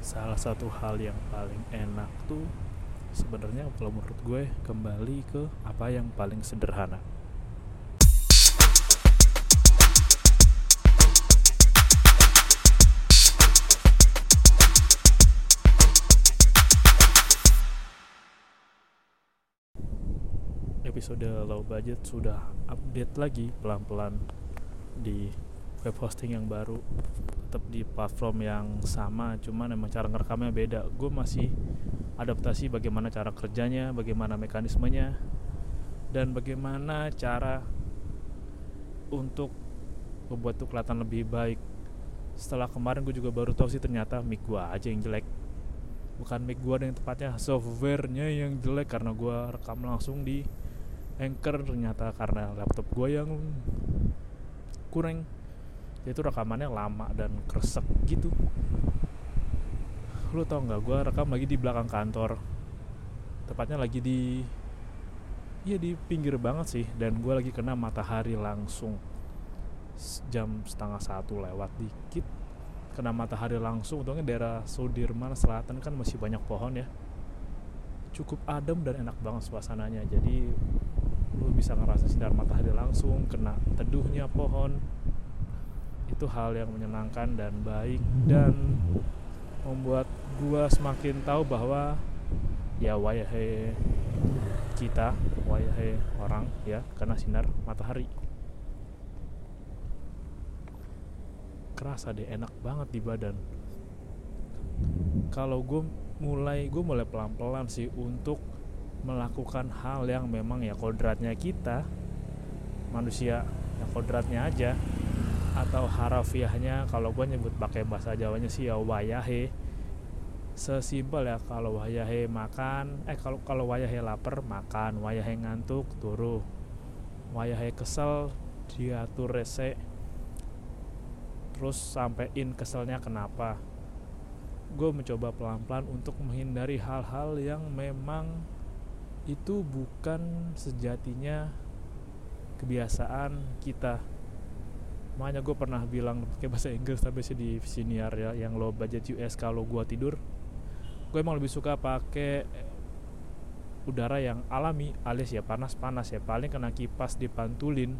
Salah satu hal yang paling enak tuh sebenarnya kalau menurut gue kembali ke apa yang paling sederhana. episode low budget sudah update lagi pelan-pelan di web hosting yang baru tetap di platform yang sama cuman emang cara ngerekamnya beda. Gue masih adaptasi bagaimana cara kerjanya bagaimana mekanismenya dan bagaimana cara untuk membuat itu kelihatan lebih baik. Setelah kemarin gue juga baru tahu sih ternyata mic gue aja yang jelek. Bukan mic gue yang tepatnya softwarenya yang jelek karena gue rekam langsung di Anchor ternyata karena laptop gue yang kurang itu rekamannya lama dan kresek gitu. Lu tau nggak gue rekam lagi di belakang kantor. Tepatnya lagi di iya di pinggir banget sih. Dan gue lagi kena matahari langsung. Jam setengah satu lewat dikit. Kena matahari langsung. Untungnya daerah Sudirman Selatan kan masih banyak pohon ya. Cukup adem dan enak banget suasananya. Jadi lu bisa ngerasa sinar matahari langsung kena teduhnya pohon itu hal yang menyenangkan dan baik dan membuat gua semakin tahu bahwa ya wayahe kita wayahe orang ya karena sinar matahari. Kerasa deh enak banget di badan. Kalau gue mulai gue mulai pelan-pelan sih untuk melakukan hal yang memang ya kodratnya kita manusia ya kodratnya aja atau harafiahnya kalau gue nyebut pakai bahasa Jawanya sih ya wayahe. Sesimpel ya kalau wayahe makan eh kalau kalau wayahe lapar makan. Wayahe ngantuk turu. Wayahe kesel diatur rese terus sampein keselnya kenapa. Gue mencoba pelan-pelan untuk menghindari hal-hal yang memang itu bukan sejatinya kebiasaan kita makanya gue pernah bilang pakai bahasa Inggris tapi sih di senior ya yang low budget US kalau gue tidur gue emang lebih suka pakai udara yang alami alias ya panas-panas ya. Paling kena kipas dipantulin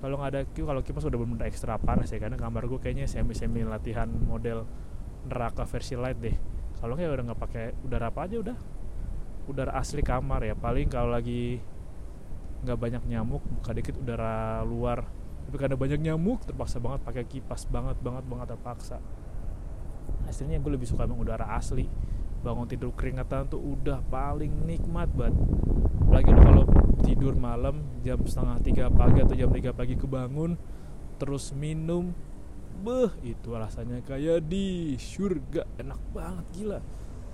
kalau nggak ada kalau kipas udah bener ekstra panas ya karena kamar gue kayaknya semi-semi latihan model neraka versi light deh. Kalau nggak ya udah nggak pakai udara apa aja udah. Udara asli kamar ya paling kalau lagi nggak banyak nyamuk buka dikit udara luar tapi karena banyak nyamuk terpaksa banget pakai kipas banget banget banget terpaksa. Hasilnya gue lebih suka emang udara asli. Bangun tidur keringetan tuh udah paling nikmat banget lagi kalau tidur malam jam setengah tiga pagi atau jam tiga pagi kebangun terus minum beh itu rasanya kayak di surga. Enak banget gila.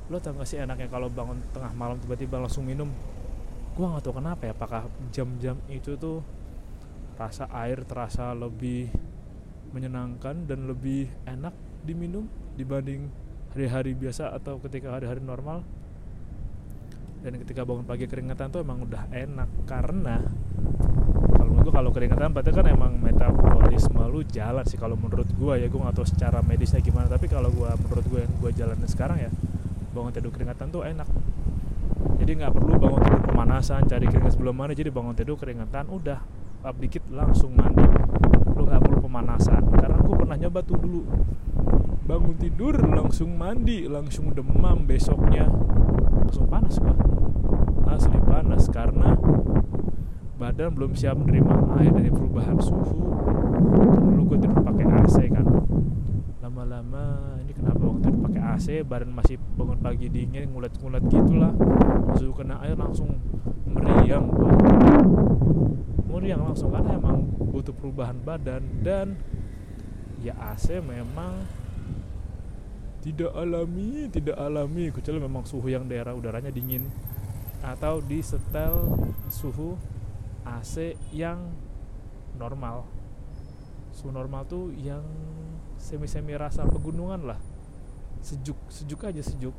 Lo tau gak sih enaknya kalau bangun tengah malam tiba-tiba langsung minum? Gue nggak tahu kenapa ya apakah jam-jam itu tuh rasa air terasa lebih menyenangkan dan lebih enak diminum dibanding hari-hari biasa atau ketika hari-hari normal. Dan ketika bangun pagi keringetan tuh emang udah enak karena kalau menurut gue kalau keringetan berarti kan emang metabolisme lu jalan sih. Kalau menurut gue ya gue nggak tahu secara medisnya gimana tapi kalau gue menurut gue yang gue jalanin sekarang ya bangun tidur keringatan tuh enak. Jadi nggak perlu bangun tidur pemanasan cari keringat sebelum mandi jadi bangun tidur keringatan udah up dikit langsung mandi. Lu nggak perlu pemanasan. Karena aku pernah nyoba tuh dulu. Bangun tidur langsung mandi langsung demam besoknya. Langsung panas gua. Asli panas karena badan belum siap menerima air dari perubahan suhu. Dulu gue tidur pakai AC kan. Lama-lama ini kenapa waktu tidur pakai AC badan masih bangun pagi dingin ngulet-ngulet gitulah. Suhu kena air langsung meriang meriang langsung karena emang butuh perubahan badan dan ya AC memang tidak alami tidak alami. Kecuali memang suhu yang daerah udaranya dingin atau di setel suhu AC yang normal. Suhu normal tuh yang semi-semi rasa pegunungan lah. Sejuk sejuk aja sejuk.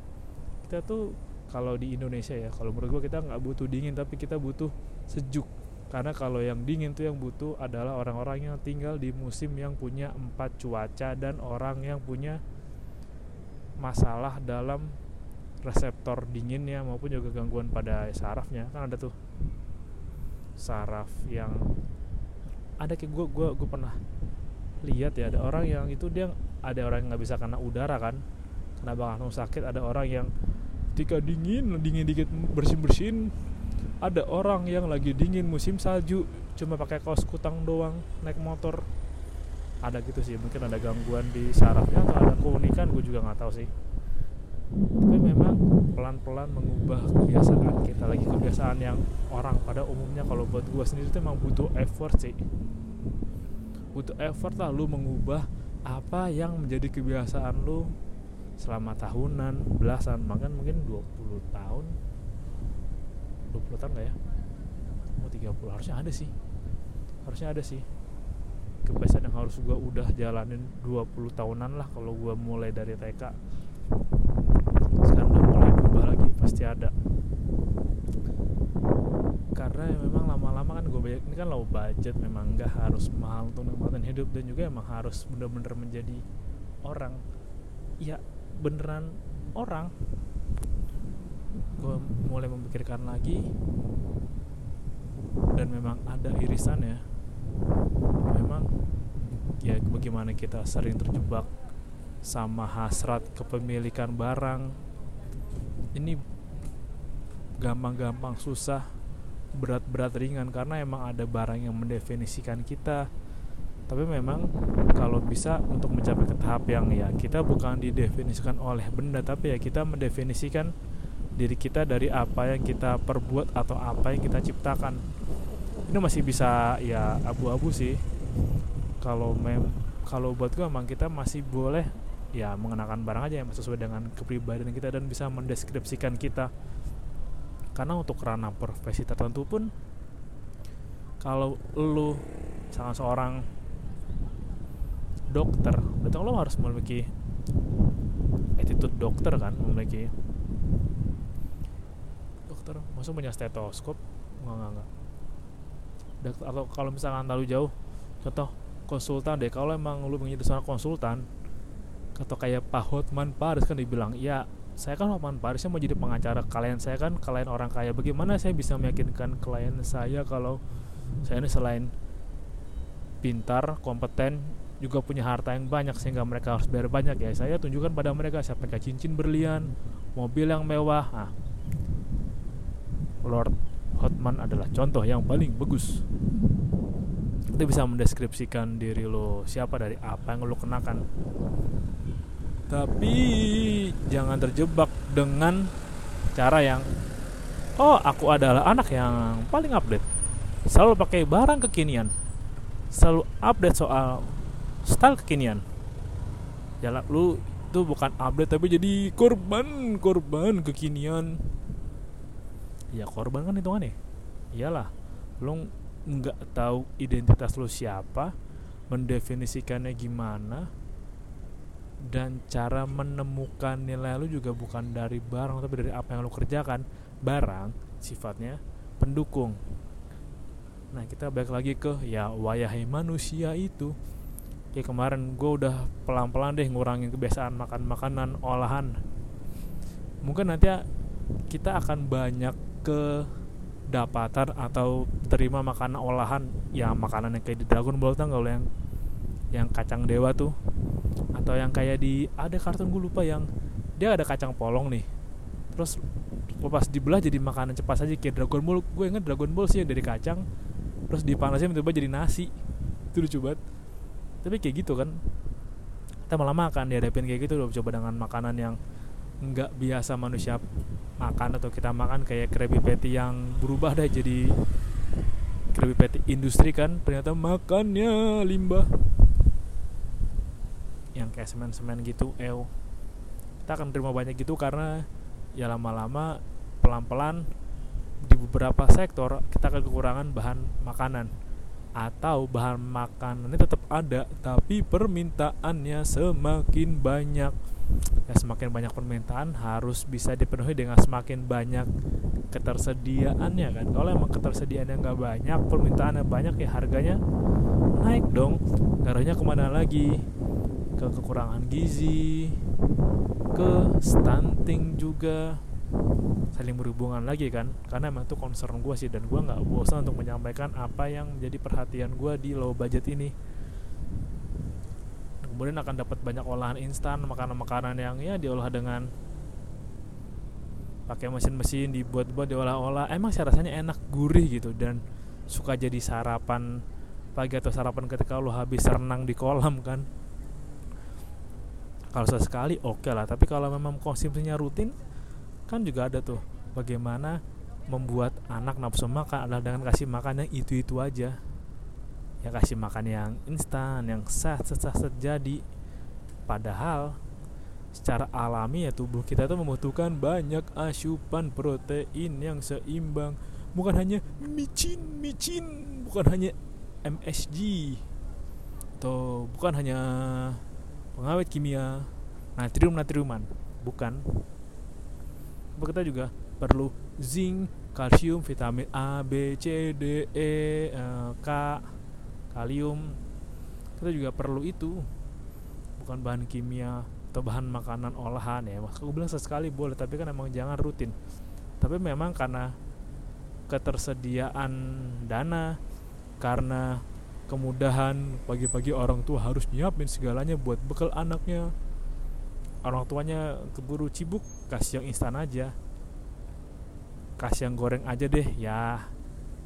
Kita tuh kalau di Indonesia ya kalau menurut gua kita nggak butuh dingin tapi kita butuh sejuk karena kalau yang dingin tuh yang butuh adalah orang-orang yang tinggal di musim yang punya empat cuaca dan orang yang punya masalah dalam reseptor dinginnya maupun juga gangguan pada sarafnya. Kan ada tuh saraf yang ada kayak gue gue gue pernah lihat ya ada orang yang itu dia ada orang yang nggak bisa kena udara kan kenapa langsung sakit ada orang yang ketika dingin dingin dikit bersin bersin ada orang yang lagi dingin musim salju cuma pakai kaos kutang doang naik motor. Ada gitu sih mungkin ada gangguan di sarafnya atau ada keunikan gue juga nggak tahu sih. Tapi memang pelan-pelan mengubah kebiasaan kita lagi kebiasaan yang orang pada umumnya kalau buat gue sendiri itu memang butuh effort sih. Butuh effort lah lu mengubah apa yang menjadi kebiasaan lu selama tahunan belasan bahkan mungkin 20 tahun 20 tahun gak ya? Mau 30 harusnya ada sih. Harusnya ada sih. Kebiasaan yang harus gue udah jalanin 20 tahunan lah kalau gue mulai dari TK sekarang udah mulai berubah lagi pasti ada. Karena ya memang lama-lama kan gue banyak ini kan low budget memang nggak harus mahal untuk nikmatin hidup dan juga emang harus bener-bener menjadi orang. Ya beneran orang gue mulai memikirkan lagi. Dan memang ada irisan ya. Memang ya bagaimana kita sering terjebak sama hasrat kepemilikan barang ini gampang-gampang susah berat-berat ringan karena emang ada barang yang mendefinisikan kita. Tapi memang kalau bisa untuk mencapai ke tahap yang ya kita bukan didefinisikan oleh benda tapi ya kita mendefinisikan diri kita dari apa yang kita perbuat atau apa yang kita ciptakan. Ini masih bisa ya abu-abu sih. Kalau mem kalau buat gue emang kita masih boleh ya mengenakan barang aja yang sesuai dengan kepribadian kita dan bisa mendeskripsikan kita. Karena untuk ranah profesi tertentu pun kalau lu sangat seorang dokter berarti lo harus memiliki attitude dokter kan memiliki dokter maksud punya stetoskop? Nggak nggak nggak dokter, atau kalau misalkan terlalu jauh contoh konsultan deh. Kalau emang lu menjadi seorang konsultan atau kayak Pak Hotman Paris kan dibilang ya saya kan Hotman Paris saya mau jadi pengacara klien saya kan klien orang kaya. Bagaimana saya bisa meyakinkan klien saya kalau saya ini selain pintar kompeten juga punya harta yang banyak sehingga mereka harus bayar banyak ya? Saya tunjukkan pada mereka saya pakai cincin berlian mobil yang mewah. Nah, Lord Hotman adalah contoh yang paling bagus. Itu bisa mendeskripsikan diri lo siapa dari apa yang lo kenakan. Tapi jangan terjebak dengan cara yang oh aku adalah anak yang paling update. Selalu pakai barang kekinian. Selalu update soal style kekinian. Jalan lu itu bukan update tapi jadi korban korban kekinian ya korban kan hitungannya. Iyalah lu nggak tahu identitas lu siapa mendefinisikannya gimana dan cara menemukan nilai lu juga bukan dari barang tapi dari apa yang lu kerjakan. Barang sifatnya pendukung. Nah kita balik lagi ke ya wayahai manusia itu. Kayak kemarin gue udah pelan-pelan deh ngurangin kebiasaan makan makanan olahan. Mungkin nanti kita akan banyak ke dapatan atau terima makanan olahan ya makanan yang kayak di Dragon Ball tau gak yang yang kacang dewa tuh? Atau yang kayak di ada kartun gue lupa yang dia ada kacang polong nih. Terus pas dibelah jadi makanan cepat saja kayak Dragon Ball. Gue inget Dragon Ball sih yang dari kacang terus dipanasin tiba-tiba jadi nasi. Itu lucu banget. Tapi kayak gitu kan. Kita malah makan dihadapin kayak gitu udah coba dengan makanan yang nggak biasa manusia makan atau kita makan kayak Krabby Patty yang berubah deh jadi Krabby Patty industri kan ternyata makannya limbah. Yang kayak semen-semen gitu ew. Kita akan terima banyak gitu karena ya lama-lama pelan-pelan di beberapa sektor kita akan kekurangan bahan makanan atau bahan makanannya tetap ada tapi permintaannya semakin banyak. Ya semakin banyak permintaan harus bisa dipenuhi dengan semakin banyak ketersediaannya kan? Kalau emang ketersediaannya nggak banyak permintaannya banyak ya harganya naik dong. Ngaruhnya ke mana lagi? Ke kekurangan gizi ke stunting juga saling berhubungan lagi kan karena emang itu concern gue sih dan gue nggak bosan untuk menyampaikan apa yang menjadi perhatian gue di low budget ini. Kemudian akan dapat banyak olahan instan makanan-makanan yang ya diolah dengan pakai mesin-mesin dibuat-buat diolah-olah. Emang sih rasanya enak gurih gitu dan suka jadi sarapan pagi atau sarapan ketika lo habis renang di kolam kan. Kalau sesekali oke okay lah tapi kalau memang konsumsinya rutin kan juga ada tuh bagaimana membuat anak nafsu makan adalah dengan kasih makan yang itu-itu aja. Ya kasih makan yang instan yang sah sah terjadi padahal secara alami ya tubuh kita itu membutuhkan banyak asupan protein yang seimbang. Bukan hanya micin micin bukan hanya MSG atau bukan hanya pengawet kimia natrium natriuman bukan kita juga perlu zinc kalsium vitamin A B C D E eh, K kalium. Kita juga perlu itu. Bukan bahan kimia atau bahan makanan olahan ya. Mas aku bilang sesekali boleh tapi kan emang jangan rutin. Tapi memang karena ketersediaan dana karena kemudahan pagi-pagi orang tua harus nyiapin segalanya buat bekal anaknya orang tuanya keburu cibuk kasih yang instan aja. Kasih yang goreng aja deh ya.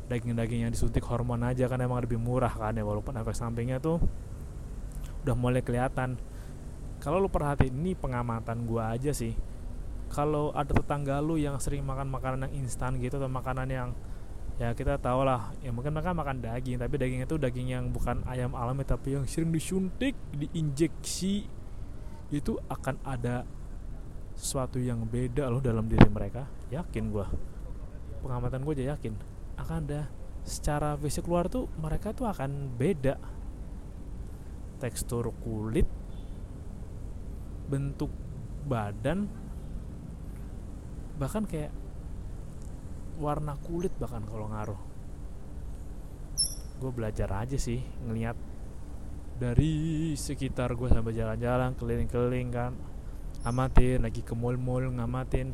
Daging-daging yang disuntik hormon aja kan emang lebih murah kan ya walaupun efek sampingnya tuh udah mulai kelihatan. Kalau lu perhatiin ini pengamatan gua aja sih. Kalau ada tetangga lu yang sering makan makanan yang instan gitu atau makanan yang ya kita tahu lah ya mungkin mereka makan daging tapi dagingnya itu daging yang bukan ayam alami tapi yang sering disuntik diinjeksi itu akan ada sesuatu yang beda loh dalam diri mereka. Yakin gua. Pengamatan gue aja yakin. Akan ada secara fisik luar tuh mereka tuh akan beda. Tekstur kulit bentuk badan bahkan kayak warna kulit bahkan kalau ngaruh. Gue belajar aja sih ngelihat dari sekitar gue sampai jalan-jalan keliling-keliling kan. Amatin lagi ke mall-mall ngamatin.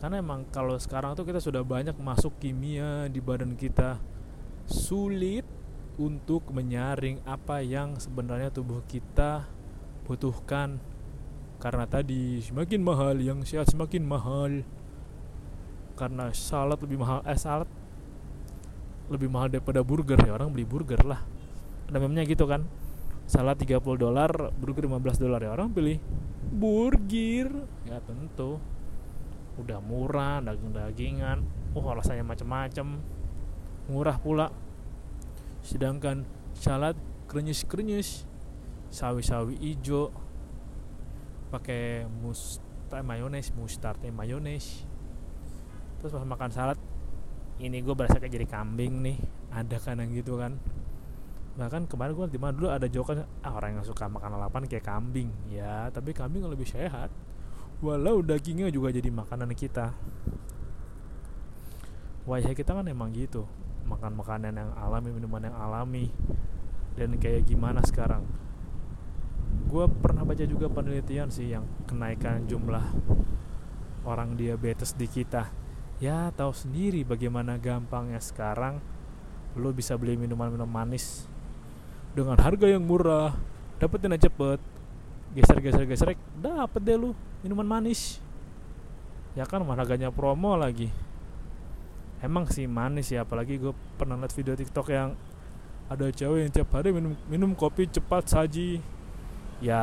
Karena emang kalau sekarang tuh kita sudah banyak masuk kimia di badan kita. Sulit untuk menyaring apa yang sebenarnya tubuh kita butuhkan. Karena tadi semakin mahal yang sehat semakin mahal. Karena salad lebih mahal eh salad lebih mahal daripada burger ya. Orang beli burger lah. Ada memangnya gitu kan. Salad 30 dolar burger 15 dolar ya. Orang pilih burger. Ya tentu. Udah murah daging-dagingan. Oh rasanya macam-macam murah pula. Sedangkan salad krenyes-krenyes. Sawi-sawi ijo. Pakai mustard mayones mustard mayones. Terus pas makan salad ini gue berasa kayak jadi kambing nih ada kan yang gitu kan. Bahkan kemarin gue di mana dulu ada jokan ah orang yang suka makan lalapan kayak kambing. Ya tapi kambing lebih sehat. Walau dagingnya juga jadi makanan kita. Wajah kita kan emang gitu makan makanan yang alami minuman yang alami. Dan kayak gimana sekarang? Gue pernah baca juga penelitian sih yang kenaikan jumlah orang diabetes di kita ya tahu sendiri bagaimana gampangnya sekarang. Lo bisa beli minuman-minuman manis dengan harga yang murah. Dapetin aja cepet. Geser geser geser dapet deh lu minuman manis. Ya kan harganya promo lagi. Emang sih manis ya apalagi gue pernah liat video tiktok yang ada cewek yang tiap hari minum minum kopi cepat saji. Ya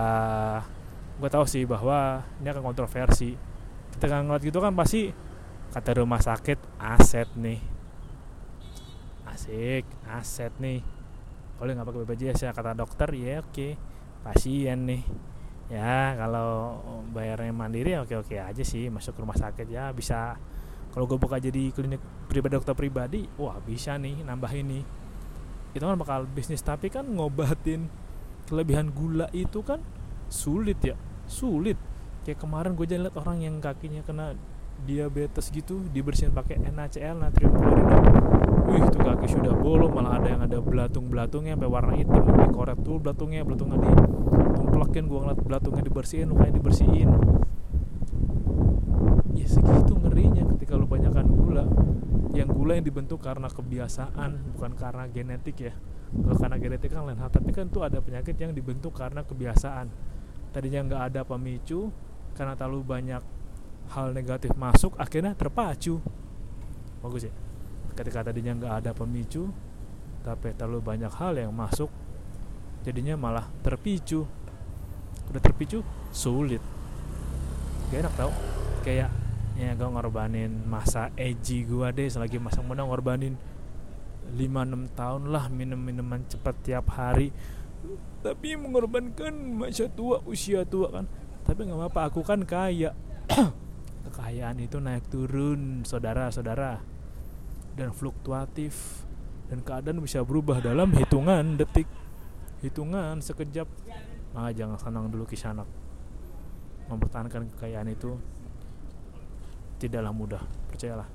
gue tahu sih bahwa ini akan kontroversi. Kita ngeliat gitu kan pasti kata rumah sakit aset nih. Asik aset nih. Kalau nggak pakai BPJS ya kata dokter ya oke. Pasien nih. Ya kalau bayarnya mandiri ya oke oke aja sih masuk ke rumah sakit ya bisa. Kalau gue buka jadi klinik pribadi dokter pribadi wah bisa nih nambah ini itu kan bakal bisnis tapi kan ngobatin kelebihan gula itu kan sulit ya sulit. Kayak kemarin gue jalan liat orang yang kakinya kena diabetes gitu dibersihin pakai NaCl natrium klorida wih itu kaki sudah bolong malah ada yang ada belatung-belatungnya sampai warna hitam dikoret tuh belatungnya belatungnya ditumplekin gue ngeliat belatungnya dibersihin lukanya dibersihin. Ya segitu ngerinya ketika lu banyakkan gula. Yang gula yang dibentuk karena kebiasaan bukan karena genetik ya. Kalau karena genetik kan lain hal tapi kan tuh ada penyakit yang dibentuk karena kebiasaan. Tadinya nggak ada pemicu karena terlalu banyak hal negatif masuk akhirnya terpacu. Bagus ya? Ketika tadinya nggak ada pemicu tapi terlalu banyak hal yang masuk jadinya malah terpicu. Udah terpicu sulit. Gak enak tau. Kayak ya gue ngorbanin masa edgy gue deh selagi masa muda ngorbanin 5-6 tahun lah minum minuman cepat tiap hari. Tapi mengorbankan masa tua usia tua kan. Tapi nggak apa-apa aku kan kaya kekayaan itu naik turun saudara-saudara dan fluktuatif. Dan keadaan bisa berubah dalam hitungan detik. Hitungan sekejap. Ah jangan senang dulu kisanak mempertahankan kekayaan itu tidaklah mudah. Percayalah.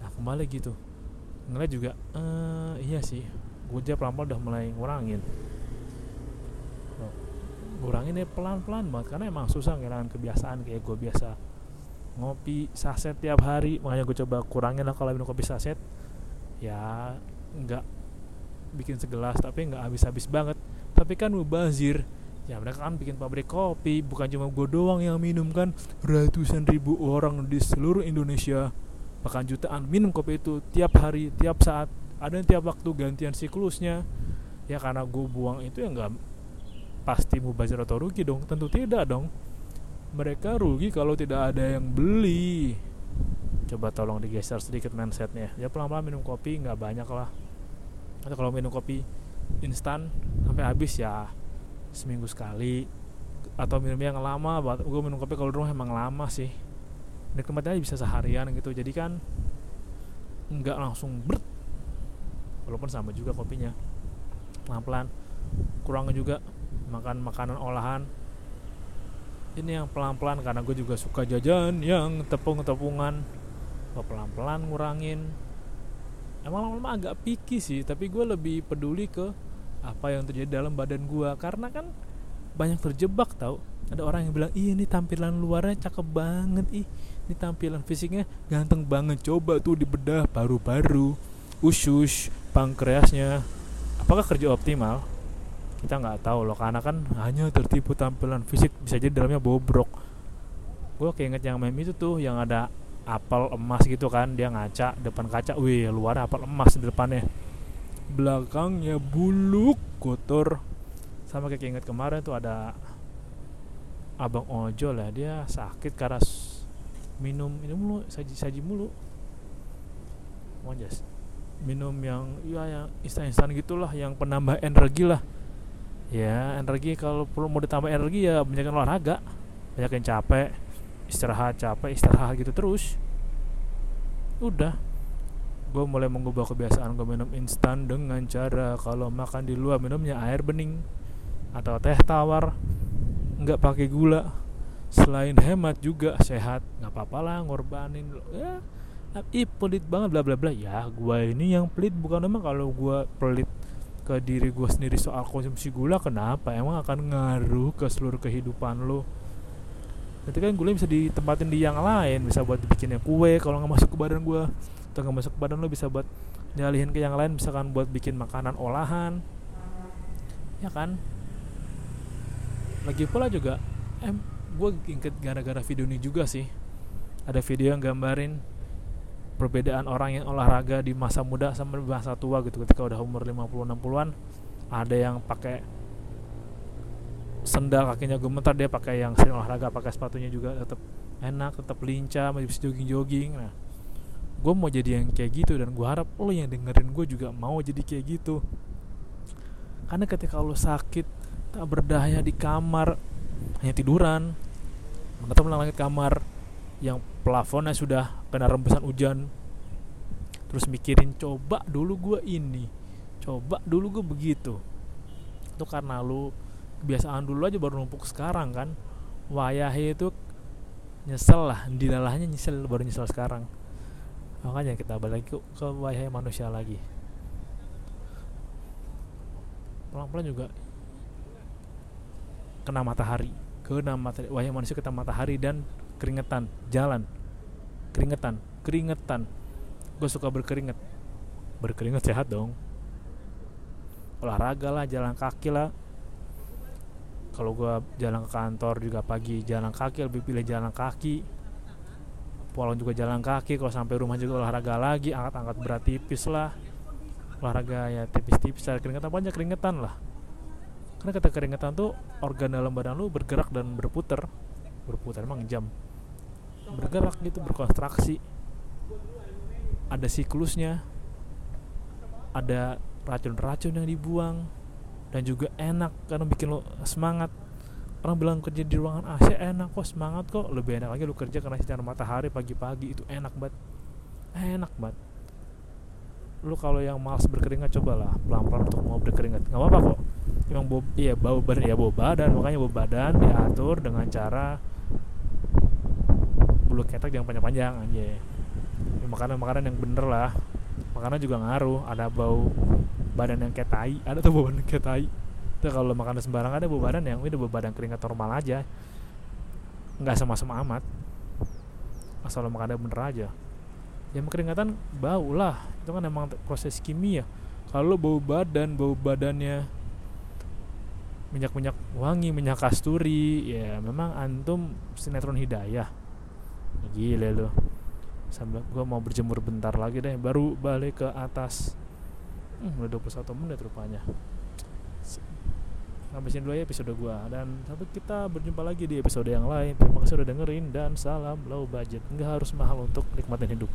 Nah kembali gitu. Ngeliat juga uh, iya sih. Gue pelan-pelan udah mulai ngurangin. Ngurangin ya pelan-pelan banget. Karena emang susah ngilangin kebiasaan kayak gue biasa ngopi saset tiap hari. Makanya gue coba kurangin lah kalau minum kopi saset. Ya nggak bikin segelas tapi nggak habis-habis banget. Tapi kan mubazir. Ya mereka kan bikin pabrik kopi. Bukan cuma gue doang yang minum kan. Ratusan ribu orang di seluruh Indonesia bahkan jutaan minum kopi itu tiap hari tiap saat. Ada yang tiap waktu gantian siklusnya. Ya karena gue buang itu ya nggak pasti mubazir atau rugi dong. Tentu tidak dong mereka rugi kalau tidak ada yang beli. Coba tolong digeser sedikit mindsetnya. Ya pelan-pelan minum kopi nggak banyak lah. Atau kalau minum kopi instan sampai habis ya seminggu sekali. Atau minum yang lama gue minum kopi kalau di rumah emang lama sih. Nikmatnya bisa seharian gitu. Jadi kan nggak langsung ber walaupun sama juga kopinya. Pelan-pelan. Kurang juga makan makanan olahan ini yang pelan-pelan karena gue juga suka jajan yang tepung-tepungan. Gue pelan-pelan ngurangin. Emang lama-lama agak picky sih tapi gue lebih peduli ke apa yang terjadi dalam badan gue karena kan banyak terjebak tau. Ada orang yang bilang ih ini tampilan luarnya cakep banget ih. Ini tampilan fisiknya ganteng banget. Coba tuh dibedah paru-paru. Usus pankreasnya. Apakah kerja optimal kita nggak tahu loh karena kan hanya tertipu tampilan fisik bisa jadi dalamnya bobrok. Gue kayak inget yang meme itu tuh yang ada apel emas gitu kan dia ngaca depan kaca. Wih luar apel emas di depannya. Belakangnya buluk kotor. Sama kayak inget kemarin tuh ada abang ojol lah dia sakit karena minum minum mulu saji saji mulu. Monjas minum yang ya yang instan instan gitulah yang penambah energi lah ya energi kalau perlu mau ditambah energi ya banyakin olahraga. Banyakin capek istirahat capek istirahat gitu terus. Udah. Gue mulai mengubah kebiasaan gue minum instan dengan cara kalau makan di luar minumnya air bening atau teh tawar. Nggak pakai gula. Selain hemat juga sehat. Nggak apa-apa lah ngorbanin ya ih pelit banget bla bla bla. Ya gue ini yang pelit bukan emang kalau gue pelit ke diri gue sendiri soal konsumsi gula kenapa? Emang akan ngaruh ke seluruh kehidupan lo nanti kan gula bisa ditempatin di yang lain bisa buat bikinnya kue kalau nggak masuk ke badan gue atau nggak masuk ke badan lo bisa buat nyalihin ke yang lain misalkan buat bikin makanan olahan. Ya kan? Lagi pula juga em gue inget gara-gara video ini juga sih. Ada video yang gambarin perbedaan orang yang olahraga di masa muda sama di masa tua gitu. Ketika udah umur 50 60-an ada yang pakai sendal kakinya gemetar dia pakai yang sering olahraga pakai sepatunya juga tetap enak tetap lincah masih bisa jogging jogging nah gue mau jadi yang kayak gitu dan gue harap lo yang dengerin gue juga mau jadi kayak gitu. Karena ketika lo sakit tak berdaya di kamar hanya tiduran menatap langit kamar yang plafonnya sudah kena rembesan hujan. Terus mikirin coba dulu gue ini coba dulu gue begitu. Itu karena lu kebiasaan dulu aja baru numpuk sekarang kan. Wayahe itu nyesel lah dilalahnya nyesel baru nyesel sekarang. Makanya kita balik ke, ke wayahe manusia lagi. Pelan-pelan juga kena matahari kena matahari wahai manusia kena matahari dan keringetan jalan. Keringetan keringetan. Gue suka berkeringet. Berkeringet sehat dong. Olahraga lah jalan kaki lah. Kalau gue jalan ke kantor juga pagi jalan kaki lebih pilih jalan kaki. Pulang juga jalan kaki kalau sampai rumah juga olahraga lagi angkat-angkat berat tipis lah. Olahraga ya tipis-tipis cari keringetan banyak keringetan lah. Karena kata keringetan tuh organ dalam badan lu bergerak dan berputar. Berputar emang jam bergerak gitu berkonstruksi. Ada siklusnya ada racun-racun yang dibuang dan juga enak karena bikin lo semangat. Orang bilang kerja di ruangan AC enak kok semangat kok. Lebih enak lagi lo kerja karena sinar matahari pagi-pagi itu enak banget. Enak banget. Lu kalau yang malas berkeringat cobalah pelan-pelan untuk mau berkeringat. Nggak apa-apa kok. Emang bau iya bau badan ya bau badan. Makanya bau badan diatur dengan cara bulu ketek jangan panjang-panjang aja makanan-makanan yang bener lah. Makanan juga ngaruh ada bau badan yang kayak tai ada tuh bau badan kayak tai. Itu kalau makan sembarang ada bau badan yang udah bau badan keringat normal aja. Nggak sama-sama amat. Asal makan bener aja. Ya keringatan bau lah. Itu kan emang proses kimia. Kalau bau badan bau badannya minyak-minyak wangi minyak kasturi ya memang antum sinetron hidayah gila lo sambil gue mau berjemur bentar lagi deh baru balik ke atas. Hmm, udah 21 menit rupanya. Habisin dulu ya episode gue dan sampai kita berjumpa lagi di episode yang lain. Terima kasih udah dengerin dan salam low budget. Nggak harus mahal untuk nikmatin hidup